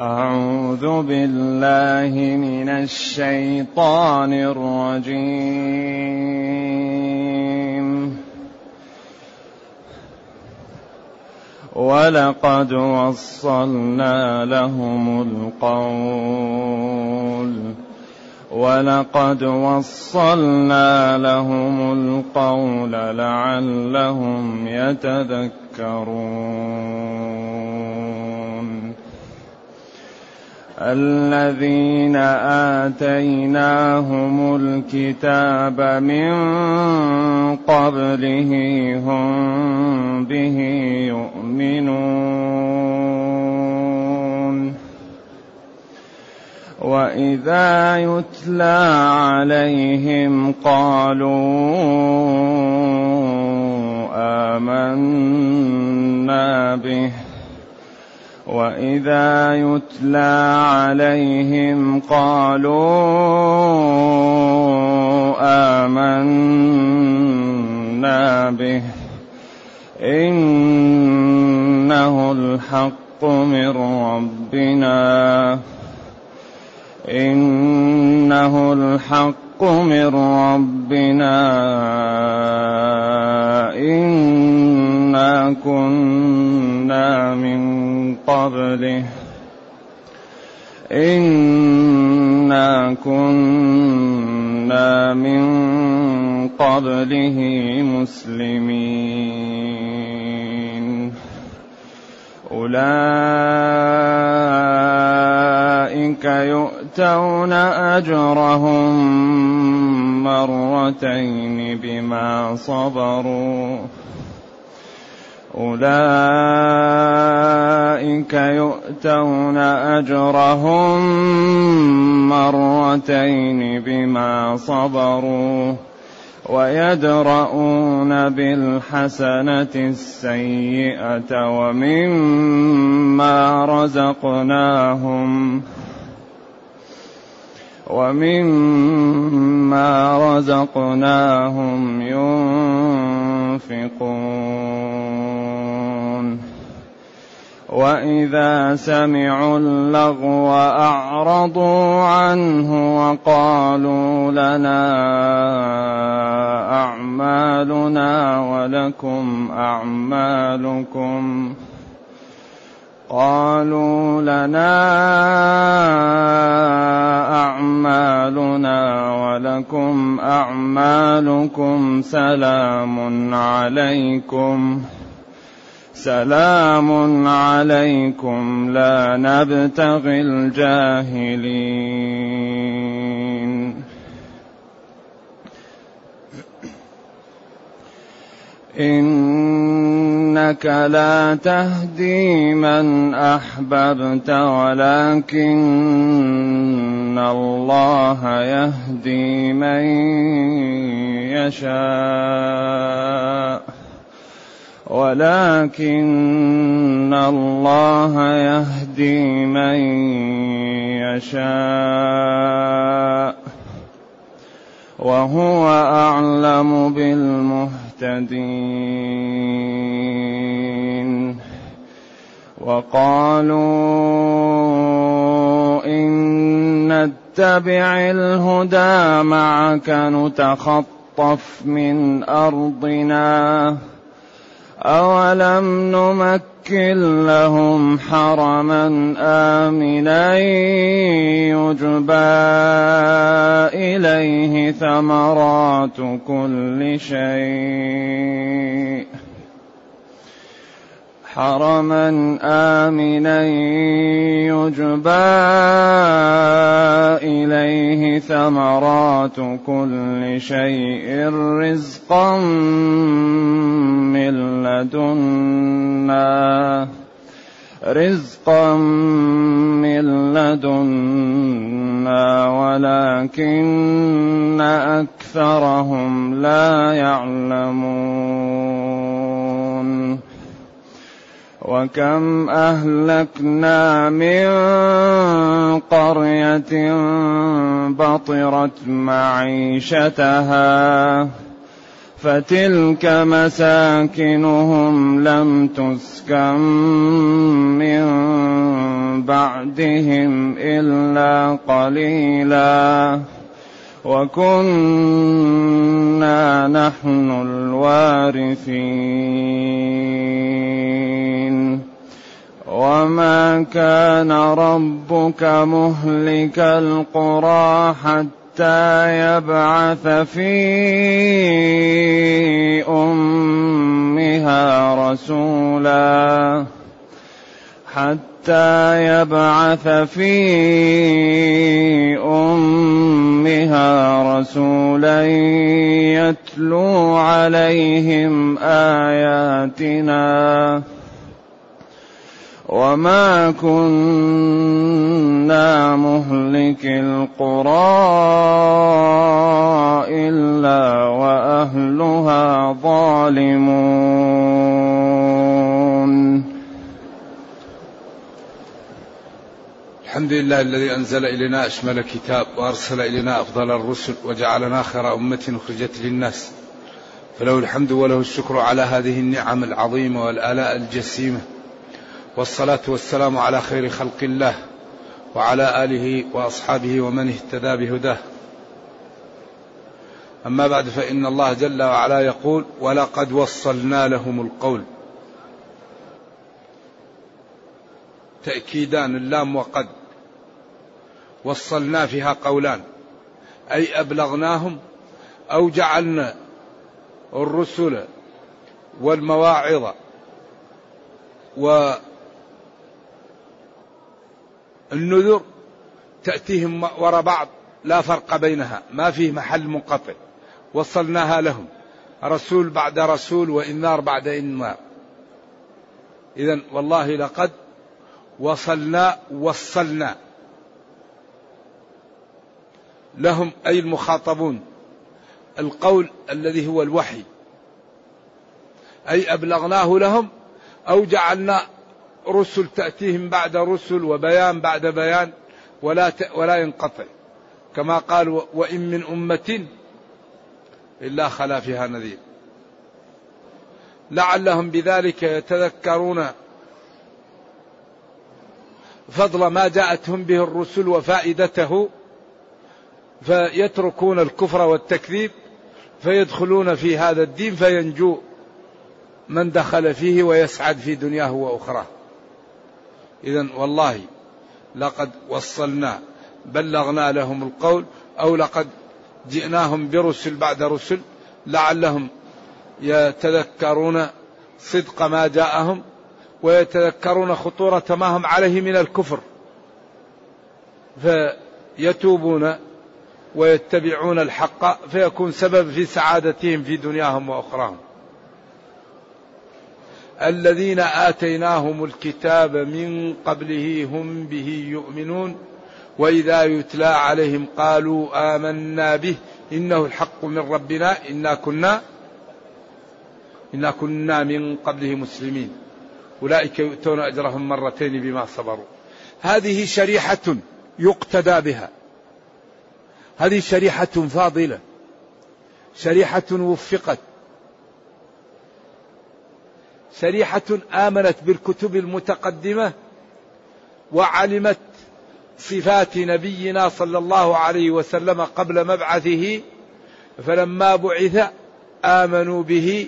أعوذ بالله من الشيطان الرجيم. ولقد وصلنا لهم القول. ولقد وصلنا لهم القول لعلهم يتذكرون. الذين آتيناهم الكتاب من قبله هم به يؤمنون. وإذا يتلى عليهم قالوا آمنا به. واذا يتلى عليهم قالوا امنا به انه الحق من ربنا انه الحق من ربنا انا كنا من قبله إنا كنا من قبله مسلمين أولئك يؤتون أجرهم مرتين بما صبروا. أولئك يؤتون أجرهم مرتين بما صبروا. ويدرؤون بالحسنة السيئة ومما رزقناهم ومما رزقناهم ينفقون. وإذا سمعوا اللغو أعرضوا عنه وقالوا لنا أعمالنا ولكم أعمالكم. قالوا لنا أعمالنا ولكم أعمالكم سلام عليكم. سلام عليكم لا نبتغي الجاهلين. إنك لا تهدي من أحببت ولكن الله يهدي من يشاء. ولكن الله يهدي من يشاء وهو أعلم بالمهتدين مهتدين وقالوا إن نتبع الهدى معك نتخطف من أرضنا أولم نمكن لهم حرما آمنا يجبى إليه ثمرات كل شيء حرما آمنا يجبى إليه ثمرات كل شيء رزقا من لدنا رزقا من لدنا ولكن أكثرهم لا يعلمون. وكم أهلكنا من قرية بطرت معيشتها فتلك مساكنهم لم تسكن من بعدهم إلا قليلا وكنا نحن الوارثين. وما كان ربك مهلك القرى حتى يبعث في أمها رسولا. حتى يبعث في أمها رسولا يتلو عليهم آياتنا. وما كنا مهلك القرى الا واهلها ظالمون. الحمد لله الذي أنزل إلينا أشمل كتاب وأرسل إلينا أفضل الرسل وجعلنا خير أمة أخرجت للناس. فله الحمد وله الشكر على هذه النعم العظيمة والآلاء الجسيمة. والصلاة والسلام على خير خلق الله وعلى آله وأصحابه ومن اهتدى بهداه. أما بعد فإن الله جل وعلا يقول ولقد وصلنا لهم القول تأكيدان اللام وقد. وصلنا فيها قولان. أي أبلغناهم أو جعلنا الرسل والمواعظ و النذر تأتيهم وراء بعض لا فرق بينها. ما فيه محل منقطع. وصلناها لهم. رسول بعد رسول وإنذار بعد إنذار إذا والله لقد وصلنا وصلنا. لهم أي المخاطبون. القول الذي هو الوحي. أي أبلغناه لهم أو جعلنا رسل تأتيهم بعد رسل وبيان بعد بيان ولا ولا ينقطع. كما قال وإن من أمة إلا خلا فيها نذير. لعلهم بذلك يتذكرون فضل ما جاءتهم به الرسل وفائدته فيتركون الكفر والتكذيب فيدخلون في هذا الدين فينجو من دخل فيه ويسعد في دنياه وأخراه. إذا والله لقد وصلنا بلغنا لهم القول أو لقد جئناهم برسل بعد رسل لعلهم يتذكرون صدق ما جاءهم ويتذكرون خطورة ما هم عليه من الكفر. فيتوبون ويتبعون الحق فيكون سبب في سعادتهم في دنياهم وأخراهم. الذين آتيناهم الكتاب من قبله هم به يؤمنون وإذا يتلى عليهم قالوا آمنا به إنه الحق من ربنا إنا كنا إنا كنا من قبله مسلمين. أولئك يؤتون أجرهم مرتين بما صبروا. هذه شريحة يقتدى بها. هذه شريحة فاضلة. شريحة وفقت. شريحة آمنت بالكتب المتقدمة وعلمت صفات نبينا صلى الله عليه وسلم قبل مبعثه فلما بعث آمنوا به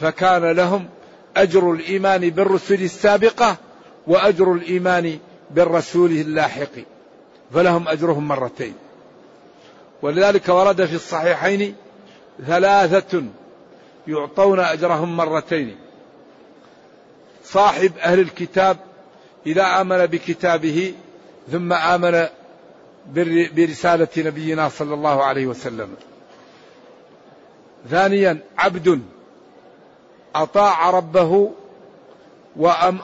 فكان لهم أجر الإيمان بالرسل السابقة وأجر الإيمان بالرسول اللاحق. فلهم أجرهم مرتين. ولذلك ورد في الصحيحين ثلاثة يعطون أجرهم مرتين. صاحب أهل الكتاب إذا آمن بكتابه ثم آمن برسالة نبينا صلى الله عليه وسلم. ثانيا عبد أطاع ربه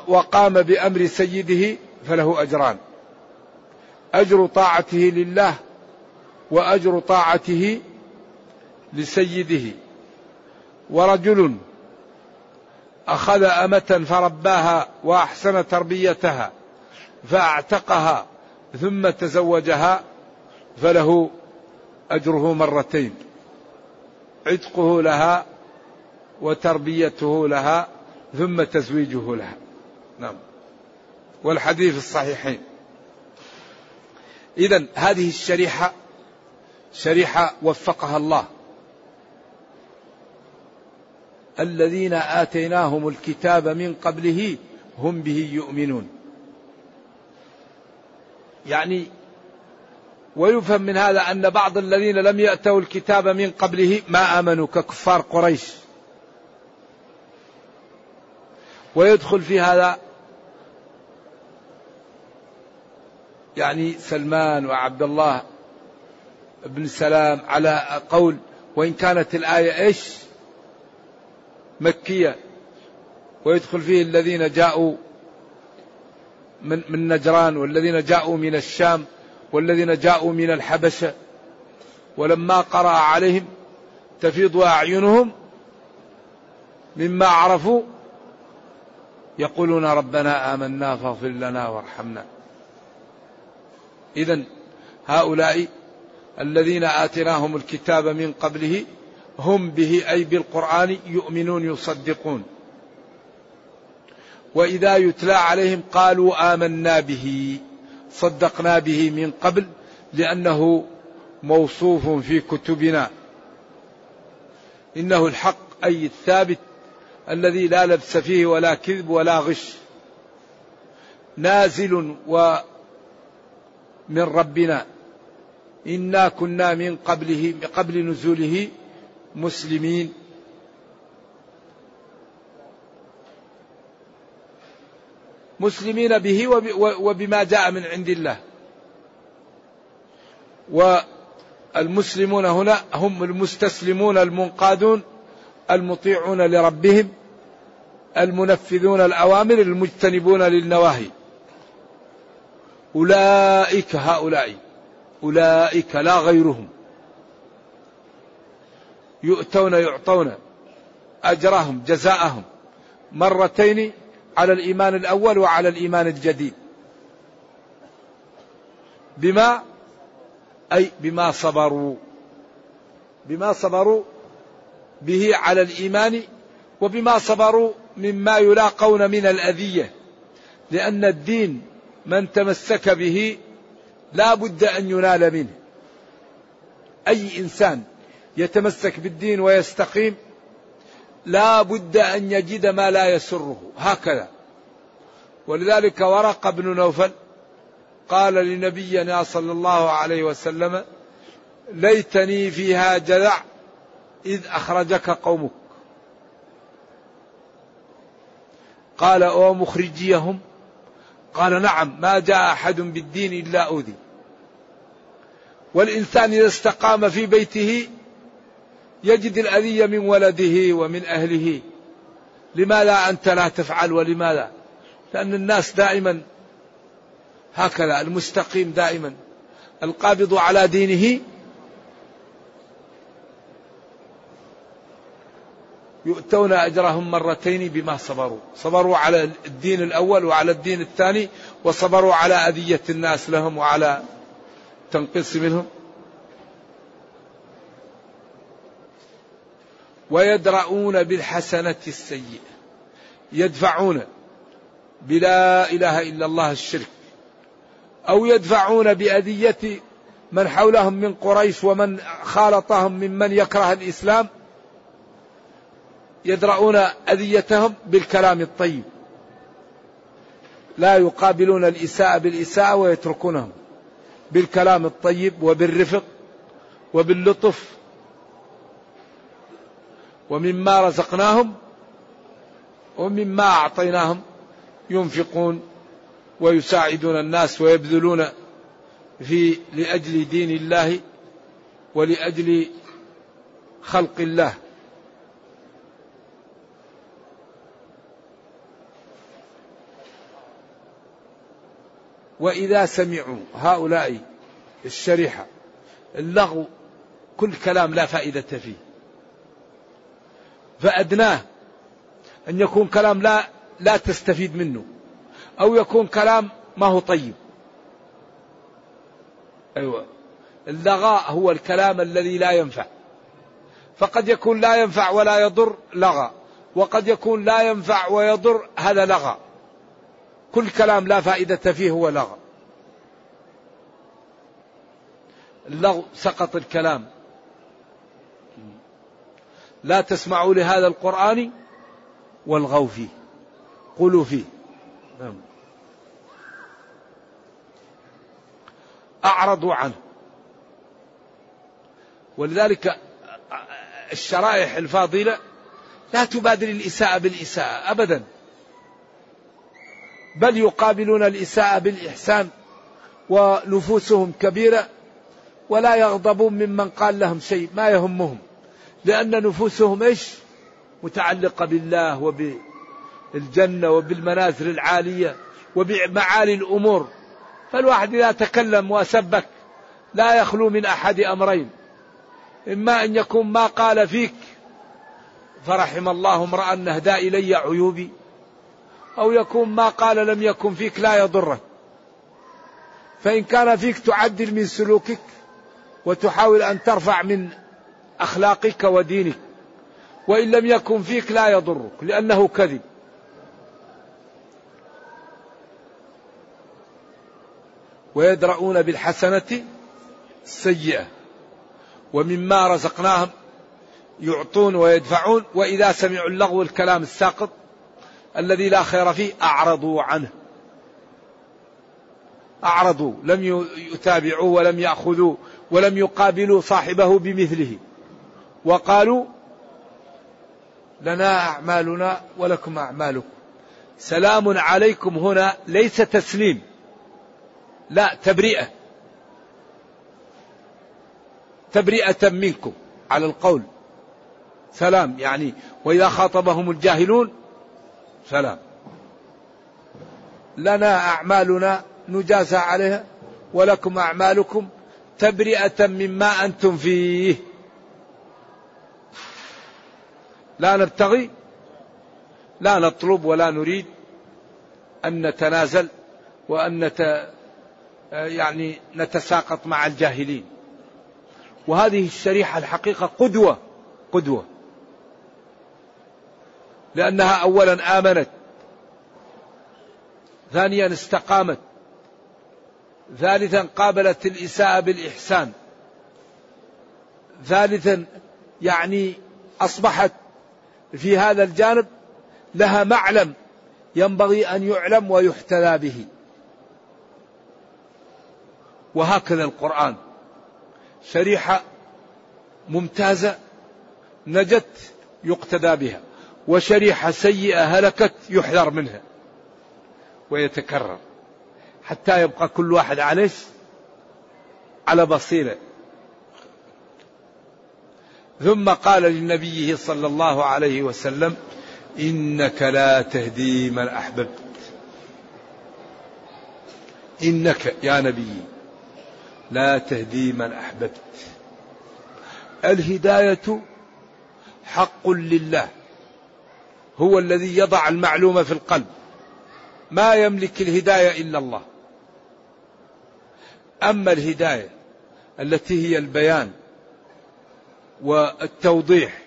وقام بأمر سيده فله أجران. أجر طاعته لله وأجر طاعته لسيده. ورجل أخذ أمة فرباها وأحسن تربيتها فأعتقها ثم تزوجها فله أجره مرتين. عتقه لها وتربيته لها ثم تزويجه لها. نعم. والحديث الصحيحين. إذا هذه الشريحة شريحة وفقها الله. الذين آتيناهم الكتاب من قبله هم به يؤمنون. يعني ويفهم من هذا أن بعض الذين لم يأتوا الكتاب من قبله ما آمنوا ككفار قريش. ويدخل في هذا يعني سلمان وعبد الله بن سلام على قول وإن كانت الآية إيش؟ مكية. ويدخل فيه الذين جاءوا من, من نجران والذين جاءوا من الشام والذين جاءوا من الحبشة. ولما قرأ عليهم تفيض أعينهم مما عرفوا يقولون ربنا آمنا فاغفر لنا وارحمنا. إذا هؤلاء الذين آتيناهم الكتاب من قبله هم به أي بالقرآن يؤمنون يصدقون. وإذا يتلى عليهم قالوا آمنا به صدقنا به من قبل لأنه موصوف في كتبنا. إنه الحق أي الثابت الذي لا لبس فيه ولا كذب ولا غش. نازل و من ربنا. إنا كنا من قبله قبل نزوله مسلمين. مسلمين به وبما جاء من عند الله. والمسلمون هنا هم المستسلمون المنقادون المطيعون لربهم المنفذون الأوامر المجتنبون للنواهي. أولئك هؤلاء. أولئك لا غيرهم. يؤتون يعطون أجرهم جزاءهم مرتين على الإيمان الأول وعلى الإيمان الجديد. بما أي بما صبروا. بما صبروا به على الإيمان وبما صبروا مما يلاقون من الأذية. لأن الدين من تمسك به لا بد أن ينال منه. أي إنسان يتمسك بالدين ويستقيم لا بد أن يجد ما لا يسره. هكذا. ولذلك ورق بن نوفل قال لنبينا صلى الله عليه وسلم ليتني فيها جذع إذ أخرجك قومك. قال أو مخرجيهم؟ قال نعم ما جاء أحد بالدين إلا أوذي. والإنسان إذا استقام في بيته يجد الأذية من ولده ومن أهله. لماذا أنت لا تفعل ولماذا؟ لأن الناس دائما هكذا المستقيم دائما. القابض على دينه يؤتون أجرهم مرتين بما صبروا. صبروا على الدين الأول وعلى الدين الثاني وصبروا على أذية الناس لهم وعلى تنقص منهم. ويدرؤون بالحسنة السيئة. يدفعون بلا إله إلا الله الشرك. أو يدفعون بأذية من حولهم من قريش ومن خالطهم ممن يكره الإسلام. يدرؤون أذيتهم بالكلام الطيب. لا يقابلون الإساءة بالإساءة ويتركونهم بالكلام الطيب وبالرفق وباللطف. ومما رزقناهم ومما أعطيناهم ينفقون ويساعدون الناس ويبذلون في لأجل دين الله ولأجل خلق الله. وإذا سمعوا هؤلاء الشريحة اللغو كل كلام لا فائدة فيه. فأدناه أن يكون كلام لا لا تستفيد منه أو يكون كلام ما هو طيب. أيوة. اللغاء هو الكلام الذي لا ينفع. فقد يكون لا ينفع ولا يضر لغى وقد يكون لا ينفع ويضر هذا لغى. كل كلام لا فائدة فيه هو لغى اللغو سقط الكلام. لا تسمعوا لهذا القرآن والغوا فيه. قولوا فيه. نعم. أعرضوا عنه. ولذلك الشرائح الفاضلة لا تبادر الإساءة بالإساءة أبدا. بل يقابلون الإساءة بالإحسان ونفوسهم كبيرة ولا يغضبون ممن قال لهم شيء ما يهمهم. لأن نفوسهم إيش؟ متعلقة بالله وبالجنة وبالمنازل العالية وبمعالي الأمور. فالواحد إذا تكلم وسبك لا يخلو من أحد أمرين. إما أن يكون ما قال فيك فرحم الله امرأ نهدى إلي عيوبي. أو يكون ما قال لم يكن فيك لا يضرك. فإن كان فيك تعدل من سلوكك وتحاول أن ترفع من أخلاقك ودينك. وإن لم يكن فيك لا يضرك لأنه كذب. ويدرؤون بالحسنة السيئة. ومما رزقناهم يعطون ويدفعون. وإذا سمعوا اللغو الكلام الساقط الذي لا خير فيه أعرضوا عنه. أعرضوا لم يتابعوا ولم يأخذوا ولم يقابلوا صاحبه بمثله. وقالوا لنا أعمالنا ولكم أعمالكم. سلام عليكم هنا ليس تسليم لا تبرئة. تبرئة منكم على القول. سلام يعني وإذا خاطبهم الجاهلون سلام. لنا أعمالنا نجازى عليها ولكم أعمالكم تبرئة مما أنتم فيه. لا نبتغي لا نطلب ولا نريد أن نتنازل وأن نت يعني نتساقط مع الجاهلين. وهذه الشريحة الحقيقة قدوة قدوة. لأنها أولا آمنت. ثانيا استقامت. ثالثا قابلت الإساءة بالإحسان. ثالثا يعني أصبحت في هذا الجانب لها معلم ينبغي أن يعلم ويحتذى به. وهكذا القرآن. شريحة ممتازة نجت يقتدى بها. وشريحة سيئة هلكت يحذر منها ويتكرر حتى يبقى كل واحد عليه على بصيرة. ثم قال لنبيه صلى الله عليه وسلم إنك لا تهدي من أحببت. إنك يا نبي لا تهدي من أحببت. الهداية حق لله. هو الذي يضع المعلومة في القلب. ما يملك الهداية إلا الله. أما الهداية التي هي البيان والتوضيح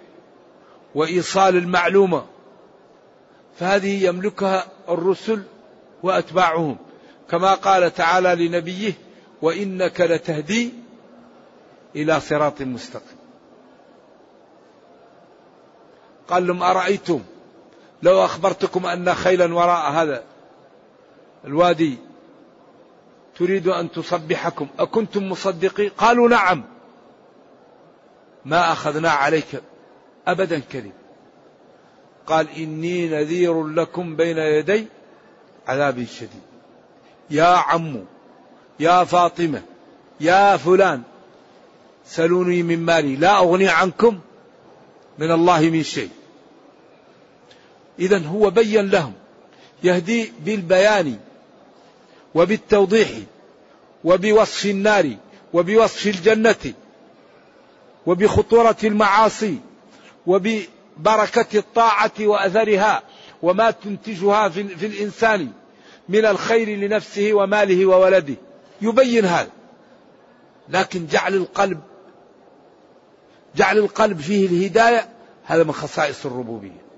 وإيصال المعلومة فهذه يملكها الرسل وأتباعهم. كما قال تعالى لنبيه وإنك لتهدي إلى صراط مستقيم. قال لهم أرأيتم لو أخبرتكم أن خيلا وراء هذا الوادي تريد أن تصبحكم أكنتم مصدقين؟ قالوا نعم. ما أخذنا عليك أبدا كذب قال إني نذير لكم بين يدي عذاب شديد. يا عم يا فاطمة يا فلان سلوني من مالي لا أغني عنكم من الله من شيء. إذا هو بين لهم يهدي بالبيان وبالتوضيح وبوصف النار وبوصف الجنة وبخطورة المعاصي وببركة الطاعة وأثرها وما تنتجها في الإنسان من الخير لنفسه وماله وولده. يبين هذا. لكن جعل القلب جعل القلب فيه الهداية هذا من خصائص الربوبية.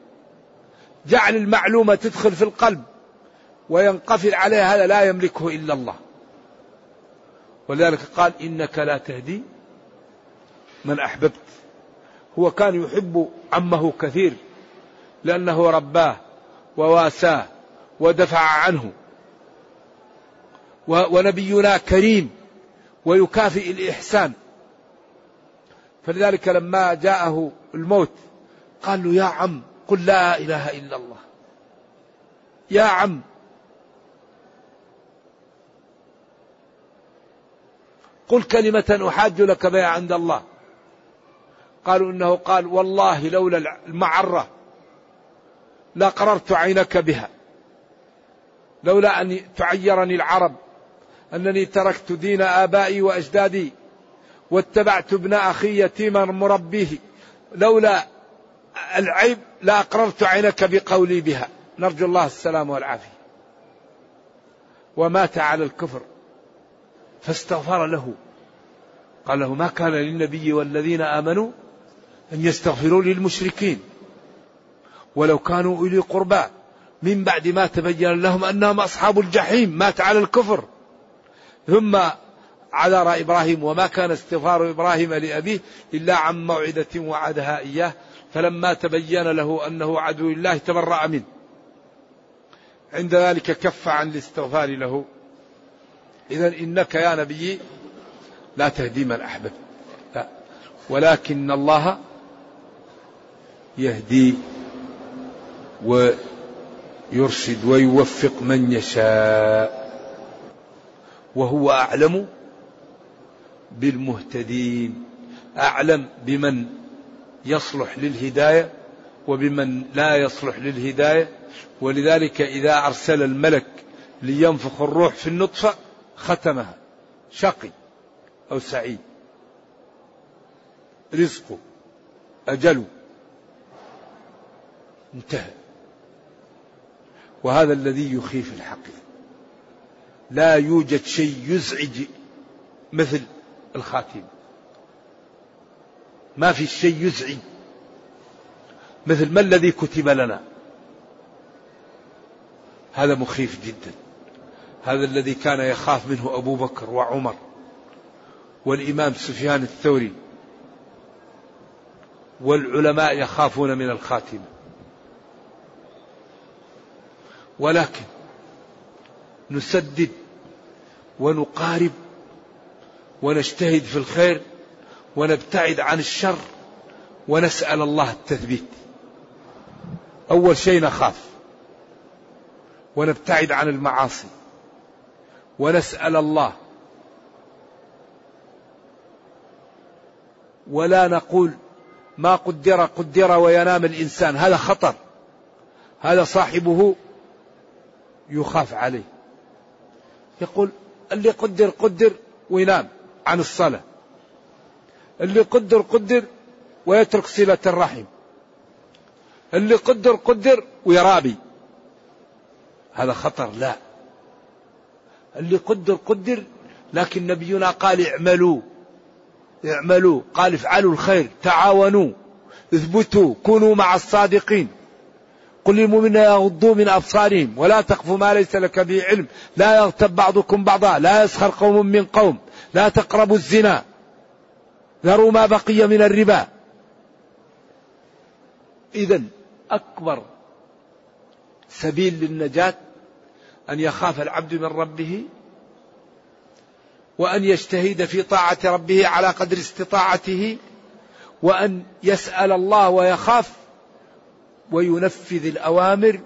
جعل المعلومة تدخل في القلب وينقفل عليها هذا لا يملكه إلا الله. ولذلك قال إنك لا تهدي من أحببت. هو كان يحب عمه كثير لأنه رباه وواساه ودفع عنه. ونبينا كريم ويكافئ الإحسان. فلذلك لما جاءه الموت قال له يا عم قل لا إله إلا الله. يا عم. قل كلمة أحاج لك بها عند الله. قالوا إنه قال والله لولا المعرة لقررت عينك بها. لولا أن تعيرني العرب أنني تركت دين آبائي وأجدادي واتبعت ابن أخي يتيما مربيه لولا العيب لأقررت عينك بقولي بها. نرجو الله السلام والعافية. ومات على الكفر. فاستغفر له. قال له ما كان للنبي والذين آمنوا أن يستغفروا للمشركين. ولو كانوا أولي قربى. من بعد ما تبين لهم أنهم أصحاب الجحيم. مات على الكفر. ثم عذر إبراهيم. وما كان استغفار إبراهيم لأبيه إلا عن موعدة وعدها إياه. فلما تبين له أنه عدو الله تبرأ منه. عند ذلك كف عن الاستغفار له. إذا إنك يا نبي لا تهدي من أحببت. لا. ولكن الله يهدي ويرشد ويوفق من يشاء. وهو أعلم بالمهتدين. أعلم بمن يصلح للهداية وبمن لا يصلح للهداية. ولذلك إذا أرسل الملك لينفخ الروح في النطفة ختمها. شقي أو سعيد. رزقه. أجله. انتهى. وهذا الذي يخيف الحقيقة. لا يوجد شيء يزعج مثل الخاتمة ما في شيء يزعج مثل ما الذي كتب لنا. هذا مخيف جدا. هذا الذي كان يخاف منه أبو بكر وعمر والإمام سفيان الثوري والعلماء يخافون من الخاتمة. ولكن نسدد ونقارب ونجتهد في الخير ونبتعد عن الشر ونسأل الله التثبيت. أول شيء نخاف. ونبتعد عن المعاصي. ونسأل الله. ولا نقول ما قدر قدر وينام الإنسان. هذا خطر. هذا صاحبه يخاف عليه. يقول اللي قدر قدر وينام عن الصلاة. اللي قدر قدر ويترك صلة الرحم. اللي قدر قدر ويرابي. هذا خطر لا. اللي قدر قدر لكن نبينا قال اعملوا. اعملوا. قال افعلوا الخير تعاونوا اثبتوا كونوا مع الصادقين. قل للمؤمنين يغضوا من أبصارهم ولا تقف ما ليس لك به علم. لا يغتب بعضكم بعضا لا يسخر قوم من قوم لا تقربوا الزنا. ذروا ما بقي من الربا. إذا أكبر سبيل للنجاة أن يخاف العبد من ربه وأن يجتهد في طاعة ربه على قدر استطاعته وأن يسأل الله ويخاف وينفذ الأوامر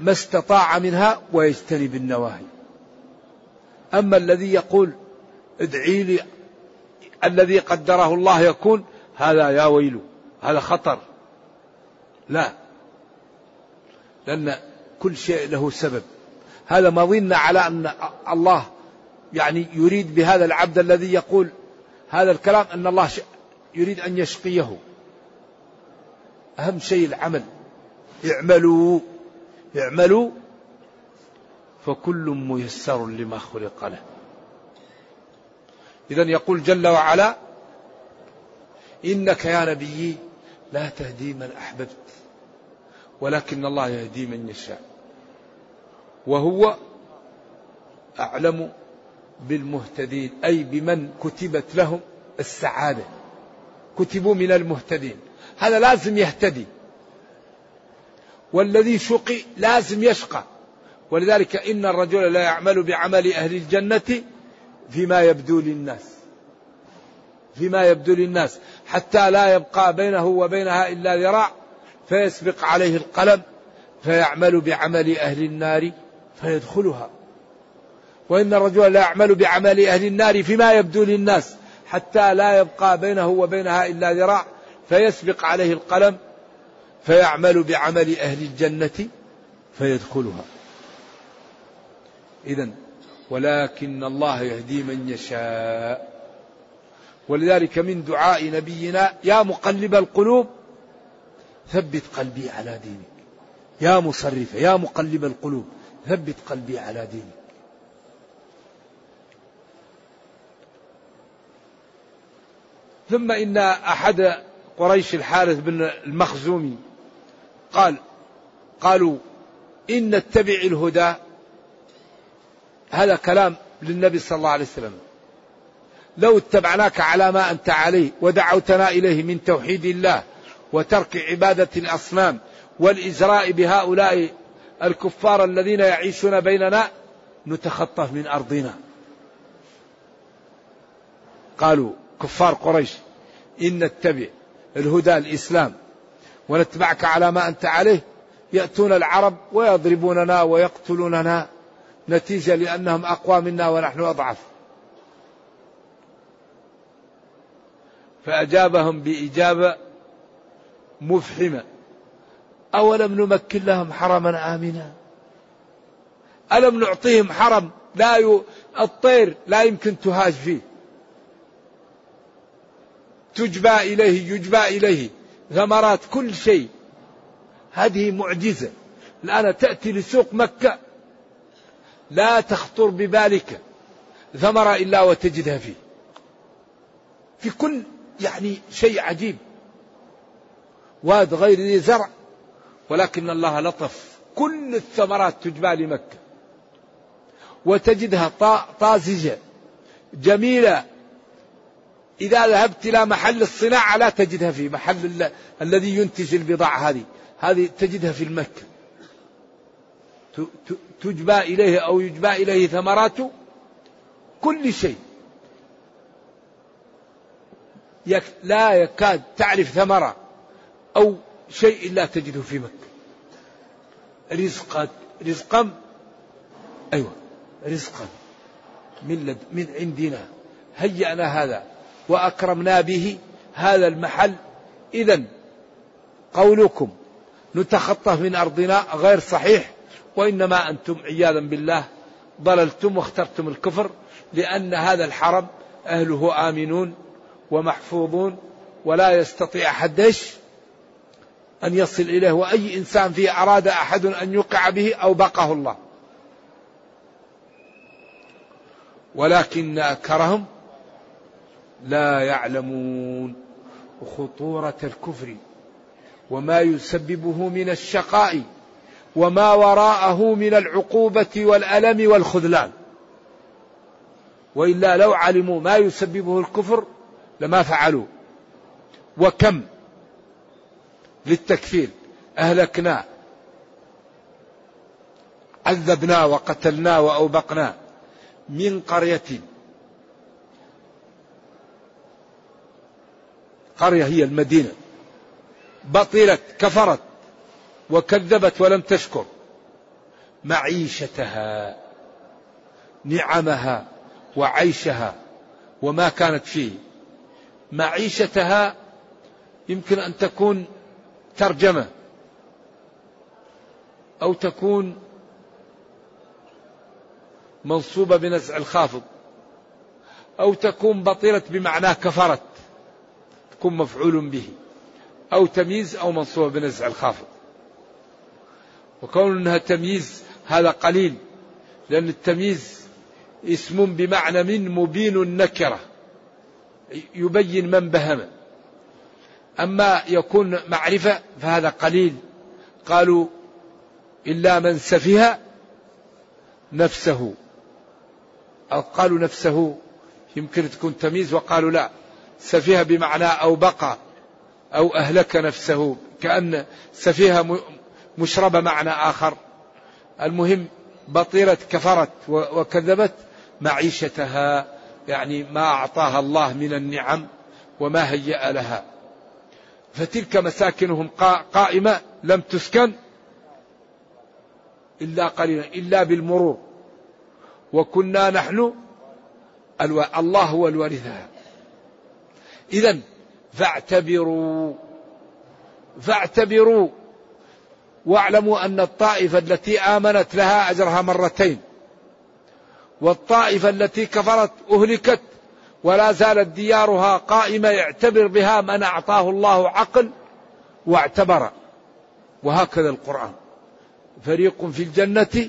ما استطاع منها ويجتنب النواهي. أما الذي يقول ادعي لي الذي قدره الله يكون هذا يا ويل هذا خطر. لا. لأن كل شيء له سبب. هذا ما ظن على أن الله يعني يريد بهذا العبد الذي يقول هذا الكلام أن الله يريد أن يشقيه. أهم شيء العمل. اعملوا اعملوا فكل ميسر لما خلق له. إذا يقول جل وعلا إنك يا نبي لا تهدي من أحببت ولكن الله يهدي من يشاء وهو أعلم بالمهتدين أي بمن كتبت لهم السعادة كتبوا من المهتدين. هذا لازم يهتدي والذي شقي لازم يشقى ولذلك إن الرجل لا يعمل بعمل أهل الجنة فيما يبدو للناس. فيما يبدو للناس. حتى لا يبقى بينه وبينها إلا ذراع فيسبق عليه القلم فيعمل بعمل أهل النار فيدخلها. وإن الرجل لا يعمل بعمل أهل النار فيما يبدو للناس؟ حتى لا يبقى بينه وبينها إلا ذراع فيسبق عليه القلم فيعمل بعمل أهل الجنة فيدخلها. إذا ولكن الله يهدي من يشاء. ولذلك من دعاء نبينا يا مقلب القلوب ثبت قلبي على دينك. يا مصرف يا مقلب القلوب ثبت قلبي على دينك. ثم إن أحد قريش الحارث بن المخزومي قال قالوا إن نتبع الهدى. هذا كلام للنبي صلى الله عليه وسلم. لو اتبعناك على ما أنت عليه ودعوتنا إليه من توحيد الله وترك عبادة الأصنام والإزراء بهؤلاء الكفار الذين يعيشون بيننا نتخطف من أرضنا. قالوا كفار قريش إن نتبع الهدى الإسلام ونتبعك على ما أنت عليه يأتون العرب ويضربوننا ويقتلوننا. نتيجة لأنهم أقوى منا ونحن أضعف. فأجابهم بإجابة مفحمة. أولم نمكن لهم حرما آمنا؟ ألم نعطيهم حرم لا ي... الطير لا يمكن تهاج فيه؟ تجبى إليه يجبى إليه. ثمرات كل شيء. هذه معجزة. الآن تأتي لسوق مكة لا تخطر ببالك ثمرة إلا وتجدها فيه. في كل يعني شيء عجيب. واد غير ذي زرع ولكن الله لطف. كل الثمرات تجبى لمكة. وتجدها طازجة جميلة. إذا ذهبت إلى محل الصناعة لا تجدها في محل الذي ينتج البضاعة هذه. هذه تجدها في المكة. تجبى إليه أو يجبى إليه ثمرات كل شيء. لا يكاد تعرف ثمرة أو شيء إلا تجده في مكة. رزقا رزقا أيوة رزقا من لد من عندنا. هيأنا هذا وأكرمنا به هذا المحل. إذا قولكم نتخطف من أرضنا غير صحيح. وإنما أنتم عياذا بالله ضللتم واخترتم الكفر لأن هذا الحرم أهله آمنون ومحفوظون ولا يستطيع أحد أن يصل إليه وأي إنسان فيه أراد أحد أن يوقع به أو بقه الله. ولكن أكرهم لا يعلمون خطورة الكفر وما يسببه من الشقاء. وما وراءه من العقوبة والألم والخذلان. وإلا لو علموا ما يسببه الكفر لما فعلوا وكم للتكفير. أهلكنا عذبنا وقتلنا وأوبقنا من قرية. قرية هي المدينة. بطلت كفرت. وكذبت ولم تشكر. معيشتها نعمها وعيشها وما كانت فيه. معيشتها يمكن أن تكون ترجمة أو تكون منصوبة بنزع الخافض أو تكون بطلت بمعناه كفرت تكون مفعول به أو تمييز أو منصوبة بنزع الخافض. وكون إنها تمييز هذا قليل لأن التمييز اسم بمعنى من مبين النكرة يبين من بهم. أما يكون معرفة فهذا قليل. قالوا إلا من سفه نفسه. أو قالوا نفسه يمكن تكون تمييز وقالوا لا سفيه بمعنى أو بقى أو أهلك نفسه كأن سفيها مشربة معنى آخر. المهم بطيرة كفرت وكذبت معيشتها يعني ما أعطاها الله من النعم وما هيأ لها. فتلك مساكنهم قائمة لم تسكن إلا قليلا إلا بالمرور. وكنا نحن. الله هو الوارثها. إذا فاعتبروا فاعتبروا واعلموا أن الطائفة التي آمنت لها أجرها مرتين. والطائفة التي كفرت أهلكت ولا زالت ديارها قائمة يعتبر بها من أعطاه الله عقل واعتبر. وهكذا القرآن. فريق في الجنة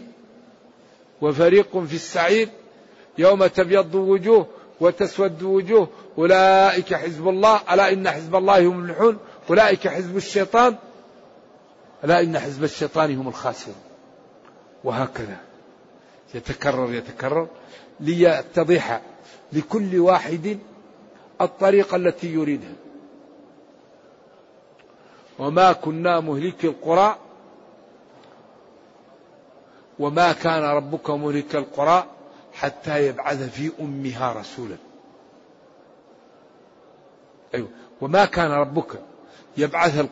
وفريق في السعير. يوم تبيض وجوه وتسود وجوه. أولئك حزب الله. ألا إن حزب الله هم المفلحون. أولئك حزب الشيطان. ألا إن حزب الشيطان هم الخاسرون. وهكذا. يتكرر يتكرر. ليتضح لكل واحد الطريقة التي يريدها. وما كنا مهلك القرى وما كان ربك مهلك القرى حتى يبعث في أمها رسولا. أيوة. وما كان ربك يبعث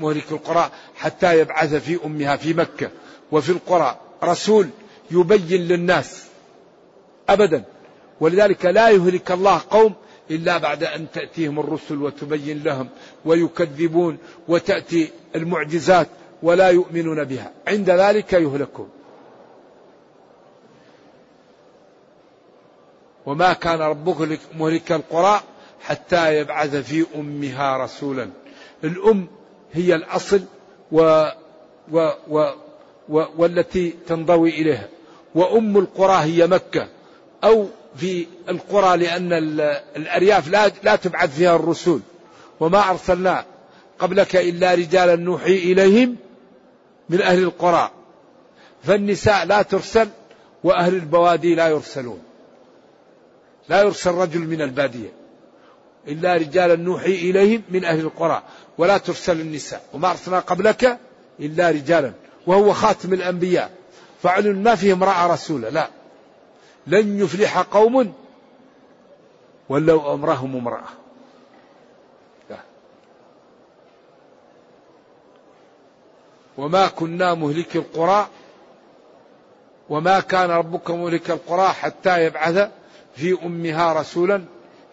مهلك القرى حتى يبعث في أمها في مكة وفي القرى. رسول يبين للناس أبدا. ولذلك لا يهلك الله قوم إلا بعد أن تأتيهم الرسل وتبين لهم ويكذبون وتأتي المعجزات ولا يؤمنون بها. عند ذلك يهلكون وما كان ربك مهلك القرى حتى يبعث في أمها رسولا. الأم هي الأصل و و و و والتي تنضوي إليها. وأم القرى هي مكة. أو في القرى لأن الأرياف لا, لا تبعث فيها الرسول. وما أرسلنا قبلك إلا رجالا نوحي إليهم من أهل القرى. فالنساء لا ترسل وأهل البوادي لا يرسلون. لا يرسل رجل من البادية. إلا رجالا نوحي إليهم من أهل القرى ولا ترسل النساء وما أرسلنا قبلك إلا رجالا وهو خاتم الأنبياء. فعل ما فيه امرأة رسولة لا. لن يفلح قوم ولو أمرهم امرأة. لا. وما كنا مهلك القرى وما كان ربك مهلك القرى حتى يبعث في أمها رسولا.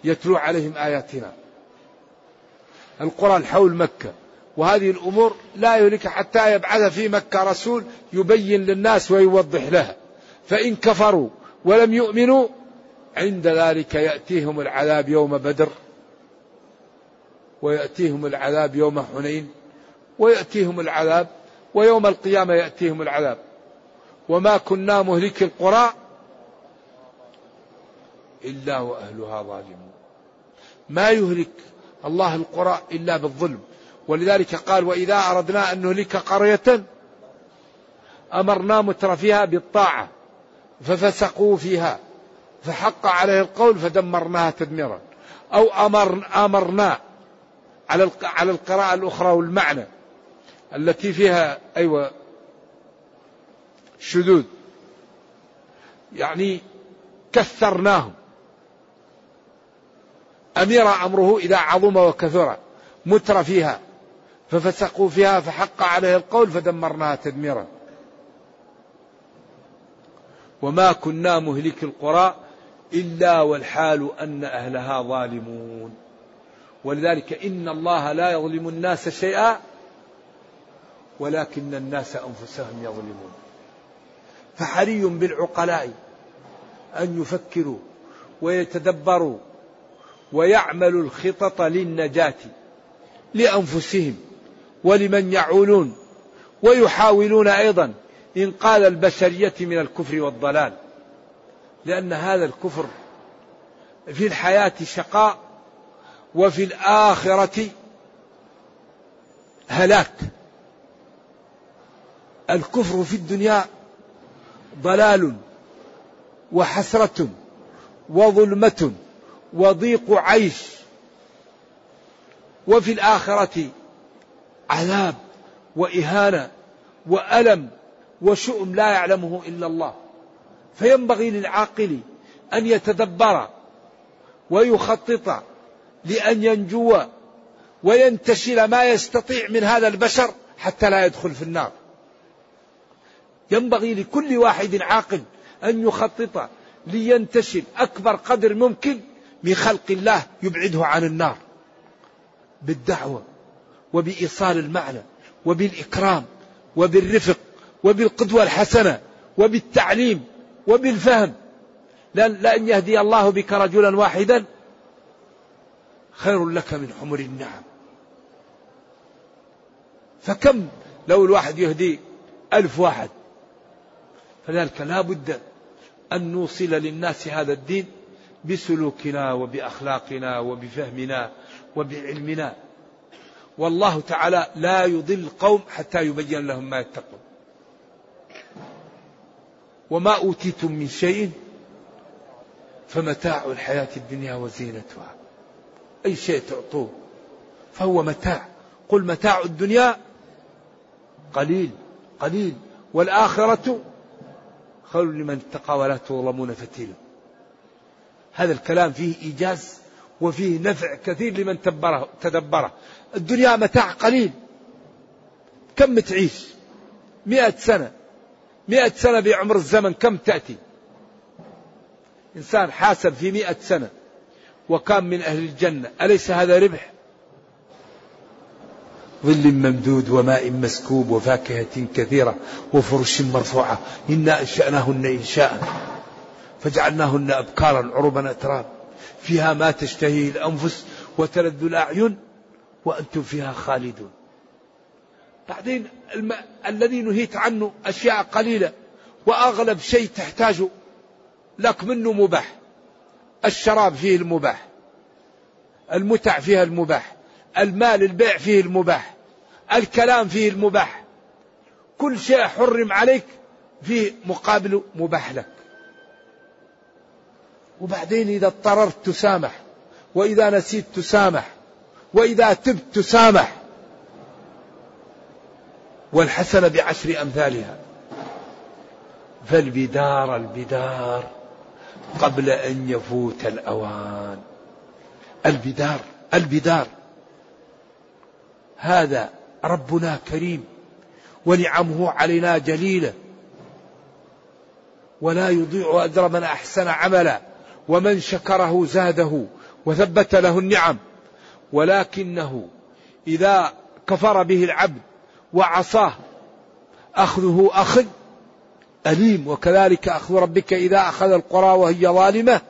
يتلو عليهم آياتنا. القرى الحول مكة. وهذه الأمور لا يهلك حتى يبعث في مكة رسول يبين للناس ويوضح لها. فإن كفروا ولم يؤمنوا عند ذلك يأتيهم العذاب يوم بدر ويأتيهم العذاب يوم حنين ويأتيهم العذاب ويوم القيامة يأتيهم العذاب. وما كنا مهلك القرى إلا وأهلها ظالمون. ما يهلك الله القرى إلا بالظلم. ولذلك قال وإذا أردنا أن نهلك قرية أمرنا متر فيها بالطاعة ففسقوا فيها فحق عليه القول فدمرناها تدميرا. أو أمر أمرنا على على القراءة الأخرى والمعنى التي فيها أيوة شذوذ. يعني كثرناهم. أمير أمره إذا عظم وكثر متر فيها ففسقوا فيها فحق عليه القول فدمرناها تدميرا. وما كنا مهلك القرى إلا والحال أن أهلها ظالمون. ولذلك إن الله لا يظلم الناس شيئا ولكن الناس أنفسهم يظلمون. فحري بالعقلاء أن يفكروا ويتدبروا ويعملوا الخطط للنجاة لأنفسهم ولمن يعولون ويحاولون أيضا إنقاذ البشرية من الكفر والضلال. لأن هذا الكفر في الحياة شقاء وفي الآخرة هلاك. الكفر في الدنيا ضلال وحسرة وظلمة. وضيق عيش. وفي الآخرة عذاب وإهانة وألم وشؤم لا يعلمه إلا الله. فينبغي للعاقل أن يتدبر ويخطط لأن ينجو وينتشل ما يستطيع من هذا البشر حتى لا يدخل في النار. ينبغي لكل واحد عاقل أن يخطط لينتشل أكبر قدر ممكن من خلق الله يبعده عن النار. بالدعوة وبإيصال المعنى وبالإكرام وبالرفق وبالقدوة الحسنة وبالتعليم وبالفهم. لأن يهدي الله بك رجلا واحدا خير لك من حمر النعم. فكم لو الواحد يهدي ألف واحد؟ فذلك لا بد أن نوصل للناس هذا الدين بسلوكنا وبأخلاقنا وبفهمنا وبعلمنا. والله تعالى لا يضل قوم حتى يبين لهم ما يتقون. وما أوتيتم من شيء فمتاع الحياة الدنيا وزينتها. أي شيء تعطوه فهو متاع. قل متاع الدنيا قليل قليل. والآخرة خير لمن اتقى ولا تظلمون فتيلا. هذا الكلام فيه إيجاز وفيه نفع كثير لمن تدبره, تدبره. الدنيا متاع قليل. كم تعيش؟ مئة سنة. مئة سنة بعمر الزمن كم تأتي؟ إنسان حاسب في مئة سنة. وكان من أهل الجنة. أليس هذا ربح؟ ظل ممدود وماء مسكوب وفاكهة كثيرة وفرش مرفوعة. إنا أنشأناهن إنشاء. فجعلناهن أبكارا عربا أتراب فيها ما تشتهيه الأنفس وتلذ الأعين وأنتم فيها خالدون. بعدين الم... الذي نهيت عنه أشياء قليلة وأغلب شيء تحتاجه لك منه مباح. الشراب فيه المباح. المتع فيها المباح. المال البيع فيه المباح. الكلام فيه المباح. كل شيء حرم عليك فيه مقابله مباح لك. وبعدين إذا اضطررت تسامح وإذا نسيت تسامح وإذا تبت تسامح. والحسنة بعشر أمثالها. فالبدار البدار قبل أن يفوت الأوان. البدار البدار. هذا ربنا كريم ونعمه علينا جليلة. ولا يضيع أجر من أحسن عملا. ومن شكره زاده وثبت له النعم. ولكنه إذا كفر به العبد وعصاه أخذه أخذ أليم. وكذلك أخذ ربك إذا أخذ القرى وهي ظالمة.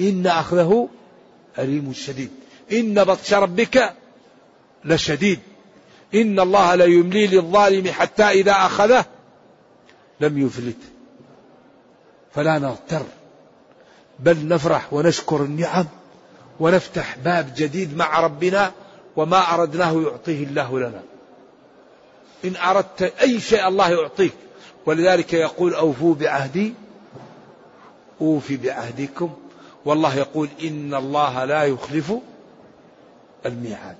إن أخذه أليم شديد. إن بطش ربك لشديد. إن الله لا يملي للظالم حتى إذا أخذه لم يفلت. فلا نغتر. بل نفرح ونشكر النعم ونفتح باب جديد مع ربنا وما أردناه يعطيه الله لنا. إن أردت أي شيء الله يعطيك. ولذلك يقول أوفوا بعهدي. أوفي بعهدكم. والله يقول إن الله لا يخلف الميعاد.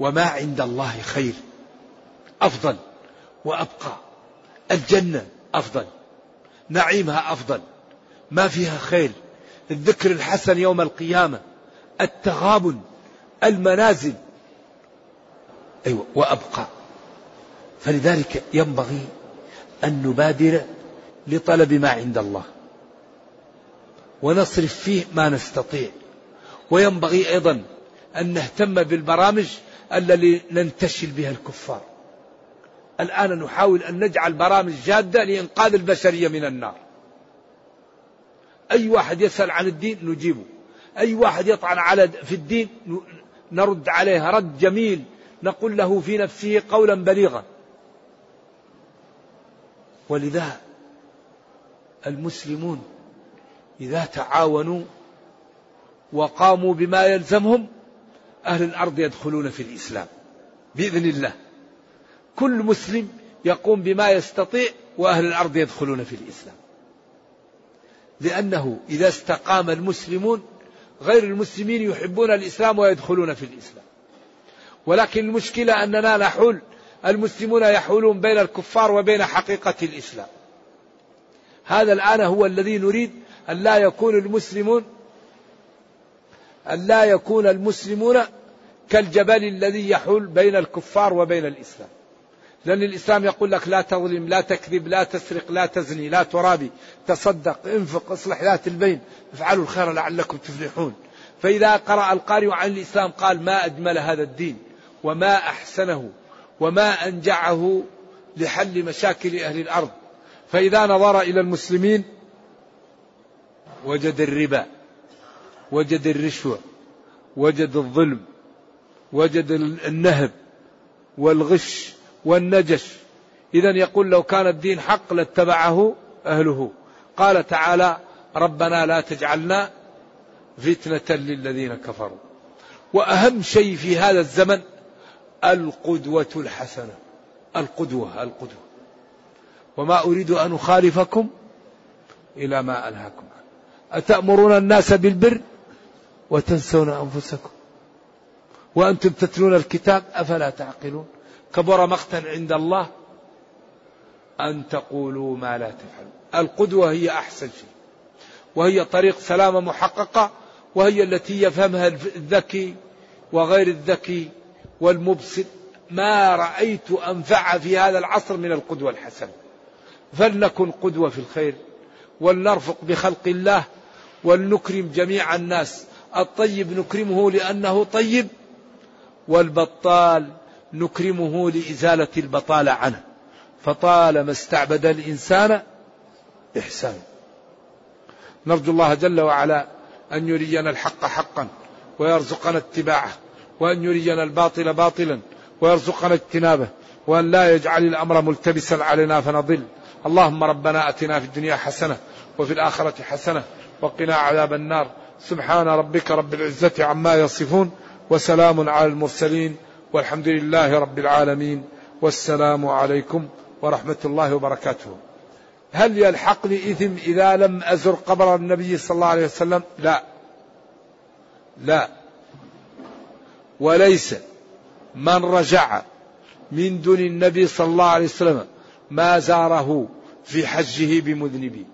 وما عند الله خير. أفضل وأبقى. الجنة أفضل. نعيمها أفضل. ما فيها خير الذكر الحسن يوم القيامة. التغابن. المنازل. أيوه وأبقى. فلذلك ينبغي أن نبادر لطلب ما عند الله. ونصرف فيه ما نستطيع. وينبغي أيضا أن نهتم بالبرامج الذي ننتشل بها الكفار. الآن نحاول أن نجعل برامج جادة لإنقاذ البشرية من النار. أي واحد يسأل عن الدين نجيبه. أي واحد يطعن على في الدين نرد عليه رد جميل. نقول له في نفسه قولا بليغا. ولذا المسلمون إذا تعاونوا وقاموا بما يلزمهم أهل الأرض يدخلون في الإسلام. بإذن الله. كل مسلم يقوم بما يستطيع وأهل الأرض يدخلون في الإسلام. لأنه إذا استقام المسلمون غير المسلمين يحبون الإسلام ويدخلون في الإسلام. ولكن المشكلة أننا نحول المسلمون يحولون بين الكفار وبين حقيقة الإسلام. هذا الآن هو الذي نريد أن لا يكون المسلمون أن لا يكون المسلمون كالجبل الذي يحول بين الكفار وبين الإسلام. لأن الإسلام يقول لك لا تظلم لا تكذب لا تسرق لا تزني لا ترابي تصدق انفق اصلح ذات البين افعلوا الخير لعلكم تفلحون. فإذا قرأ القارئ عن الإسلام قال ما أجمل هذا الدين وما أحسنه وما أنجعه لحل مشاكل أهل الأرض. فإذا نظر إلى المسلمين وجد الربا وجد الرشوة وجد الظلم وجد النهب والغش والنجش. إذا يقول لو كان الدين حق لاتبعه أهله. قال تعالى ربنا لا تجعلنا فتنة للذين كفروا. وأهم شيء في هذا الزمن القدوة الحسنة. القدوة القدوة. وما أريد أن أخالفكم إلى ما أنهاكم عنه. أتأمرون الناس بالبر وتنسون أنفسكم. وأنتم تتلون الكتاب أفلا تعقلون؟ كبر مقتا عند الله أن تقولوا ما لا تفعلون. القدوة هي أحسن شيء وهي طريق سلامة محققة وهي التي يفهمها الذكي وغير الذكي والمبسط. ما رأيت أنفع في هذا العصر من القدوة الحسنة. فلنكن قدوة في الخير ولنرفق بخلق الله ولنكرم جميع الناس. الطيب نكرمه لأنه طيب والبطال نكرمه لإزالة البطالة عنه. فطالما استعبد الإنسان إحسان. نرجو الله جل وعلا أن يرينا الحق حقا ويرزقنا اتباعه وأن يرينا الباطل باطلا ويرزقنا اجتنابه وأن لا يجعل الأمر ملتبسا علينا فنضل. اللهم ربنا أتنا في الدنيا حسنة وفي الآخرة حسنة وقنا عذاب النار. سبحان ربك رب العزة عما يصفون وسلام على المرسلين. والحمد لله رب العالمين والسلام عليكم ورحمة الله وبركاته. هل يلحقني إثم إذا لم أزر قبر النبي صلى الله عليه وسلم؟ لا. لا. وليس. من رجع من دون النبي صلى الله عليه وسلم ما زاره في حجه بمذنبي.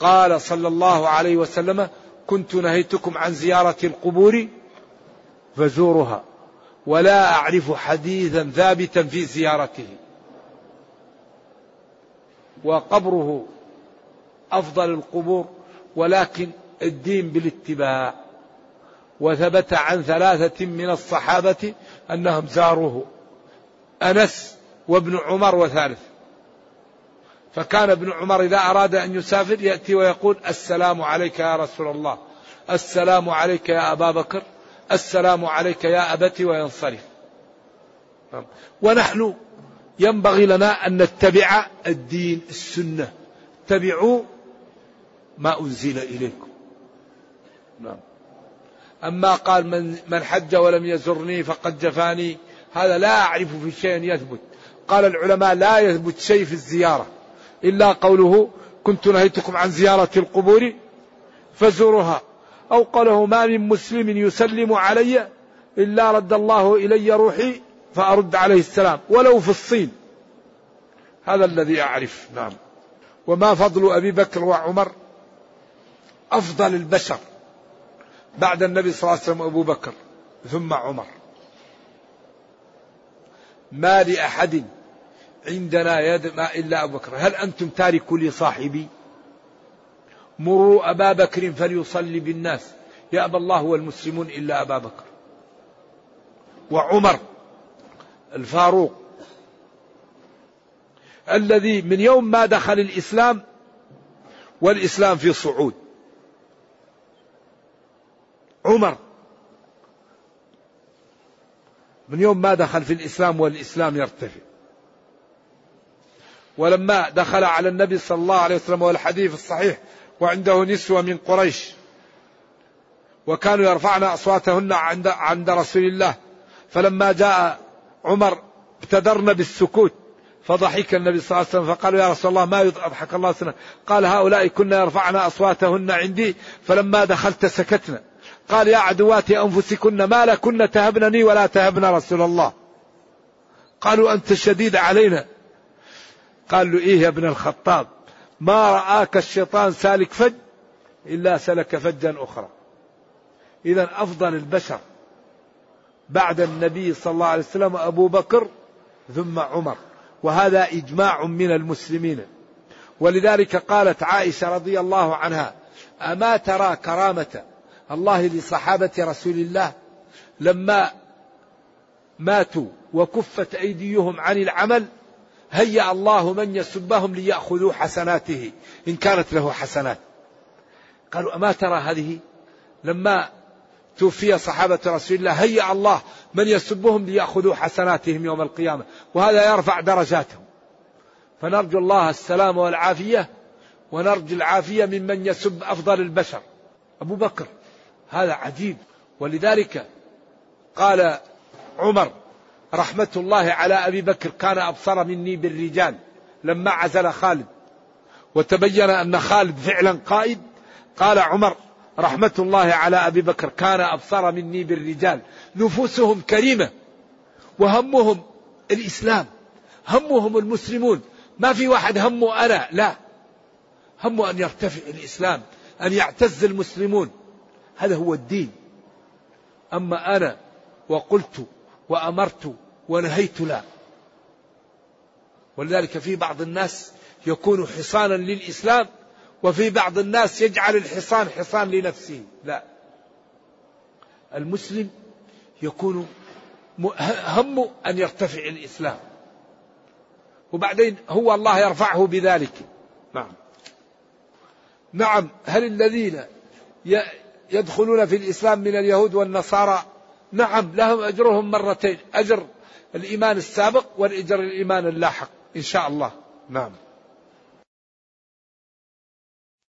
قال صلى الله عليه وسلم كنت نهيتكم عن زيارة القبور فزورها ولا أعرف حديثا ثابتا في زيارته. وقبره أفضل القبور ولكن الدين بالاتباع. وثبت عن ثلاثة من الصحابة أنهم زاروه أنس وابن عمر وثالث. فكان ابن عمر إذا أراد أن يسافر يأتي ويقول السلام عليك يا رسول الله السلام عليك يا أبا بكر السلام عليك يا أبتي وينصرف. ونحن ينبغي لنا أن نتبع الدين السنة. اتبعوا ما أنزل إليكم. نعم. أما قال من, من حج ولم يزرني فقد جفاني هذا لا أعرف في شيء يثبت. قال العلماء لا يثبت شيء في الزيارة. إلا قوله كنت نهيتكم عن زيارة القبور فزورها أو قاله ما من مسلم يسلم علي إلا رد الله إلي روحي فأرد عليه السلام ولو في الصين. هذا الذي أعرف نعم. وما فضل أبي بكر وعمر؟ أفضل البشر بعد النبي صلى الله عليه وسلم أبو بكر ثم عمر. ما لأحد عندنا يد ما إلا أبو بكر. هل أنتم تاركوا لي صاحبي؟ مروا أبا بكر فليصلي بالناس. يأبى الله والمسلمون إلا أبا بكر. وعمر الفاروق الذي من يوم ما دخل الإسلام والإسلام في صعود. عمر من يوم ما دخل في الإسلام والإسلام يرتفع. ولما دخل على النبي صلى الله عليه وسلم والحديث الصحيح وعنده نسوة من قريش. وكانوا يرفعن أصواتهن عند, عند رسول الله. فلما جاء عمر ابتدرن بالسكوت فضحك النبي صلى الله عليه وسلم فقالوا يا رسول الله ما يضحك الله سنة. قال هؤلاء كنا يرفعن أصواتهن عندي فلما دخلت سكتنا. قال يا عدوات أنفسكن ما لكن تهبنني ولا تهبن رسول الله. قالوا أنت شديد علينا. قال له إيه يا ابن الخطاب؟ ما رآك الشيطان سالك فج إلا سلك فجا أخرى. إذا أفضل البشر بعد النبي صلى الله عليه وسلم أبو بكر ثم عمر. وهذا إجماع من المسلمين. ولذلك قالت عائشة رضي الله عنها أما ترى كرامة الله لصحابة رسول الله لما ماتوا وكفت أيديهم عن العمل هيأ الله من يسبهم ليأخذوا حسناته. إن كانت له حسنات. قالوا أما ترى هذه؟ لما توفي صحابة رسول الله هيأ الله من يسبهم ليأخذوا حسناتهم يوم القيامة. وهذا يرفع درجاتهم. فنرجو الله السلام والعافية ونرجو العافية ممن يسب أفضل البشر. أبو بكر هذا عجيب. ولذلك قال عمر رحمة الله على أبي بكر كان أبصر مني بالرجال لما عزل خالد. وتبين أن خالد فعلا قائد. قال عمر رحمة الله على أبي بكر كان أبصر مني بالرجال. نفوسهم كريمة وهمهم الإسلام همهم المسلمون. ما في واحد همه أنا لا. همه أن يرتفع الإسلام أن يعتز المسلمون. هذا هو الدين. أما أنا وقلت وأمرت ونهيت لا. ولذلك في بعض الناس يكون حصانا للإسلام وفي بعض الناس يجعل الحصان حصان لنفسه. لا. المسلم يكون همه أن يرتفع الإسلام. وبعدين هو الله يرفعه بذلك. نعم. نعم هل الذين يدخلون في الإسلام من اليهود والنصارى نعم لهم أجرهم مرتين أجر الإيمان السابق والأجر الإيمان اللاحق إن شاء الله. نعم.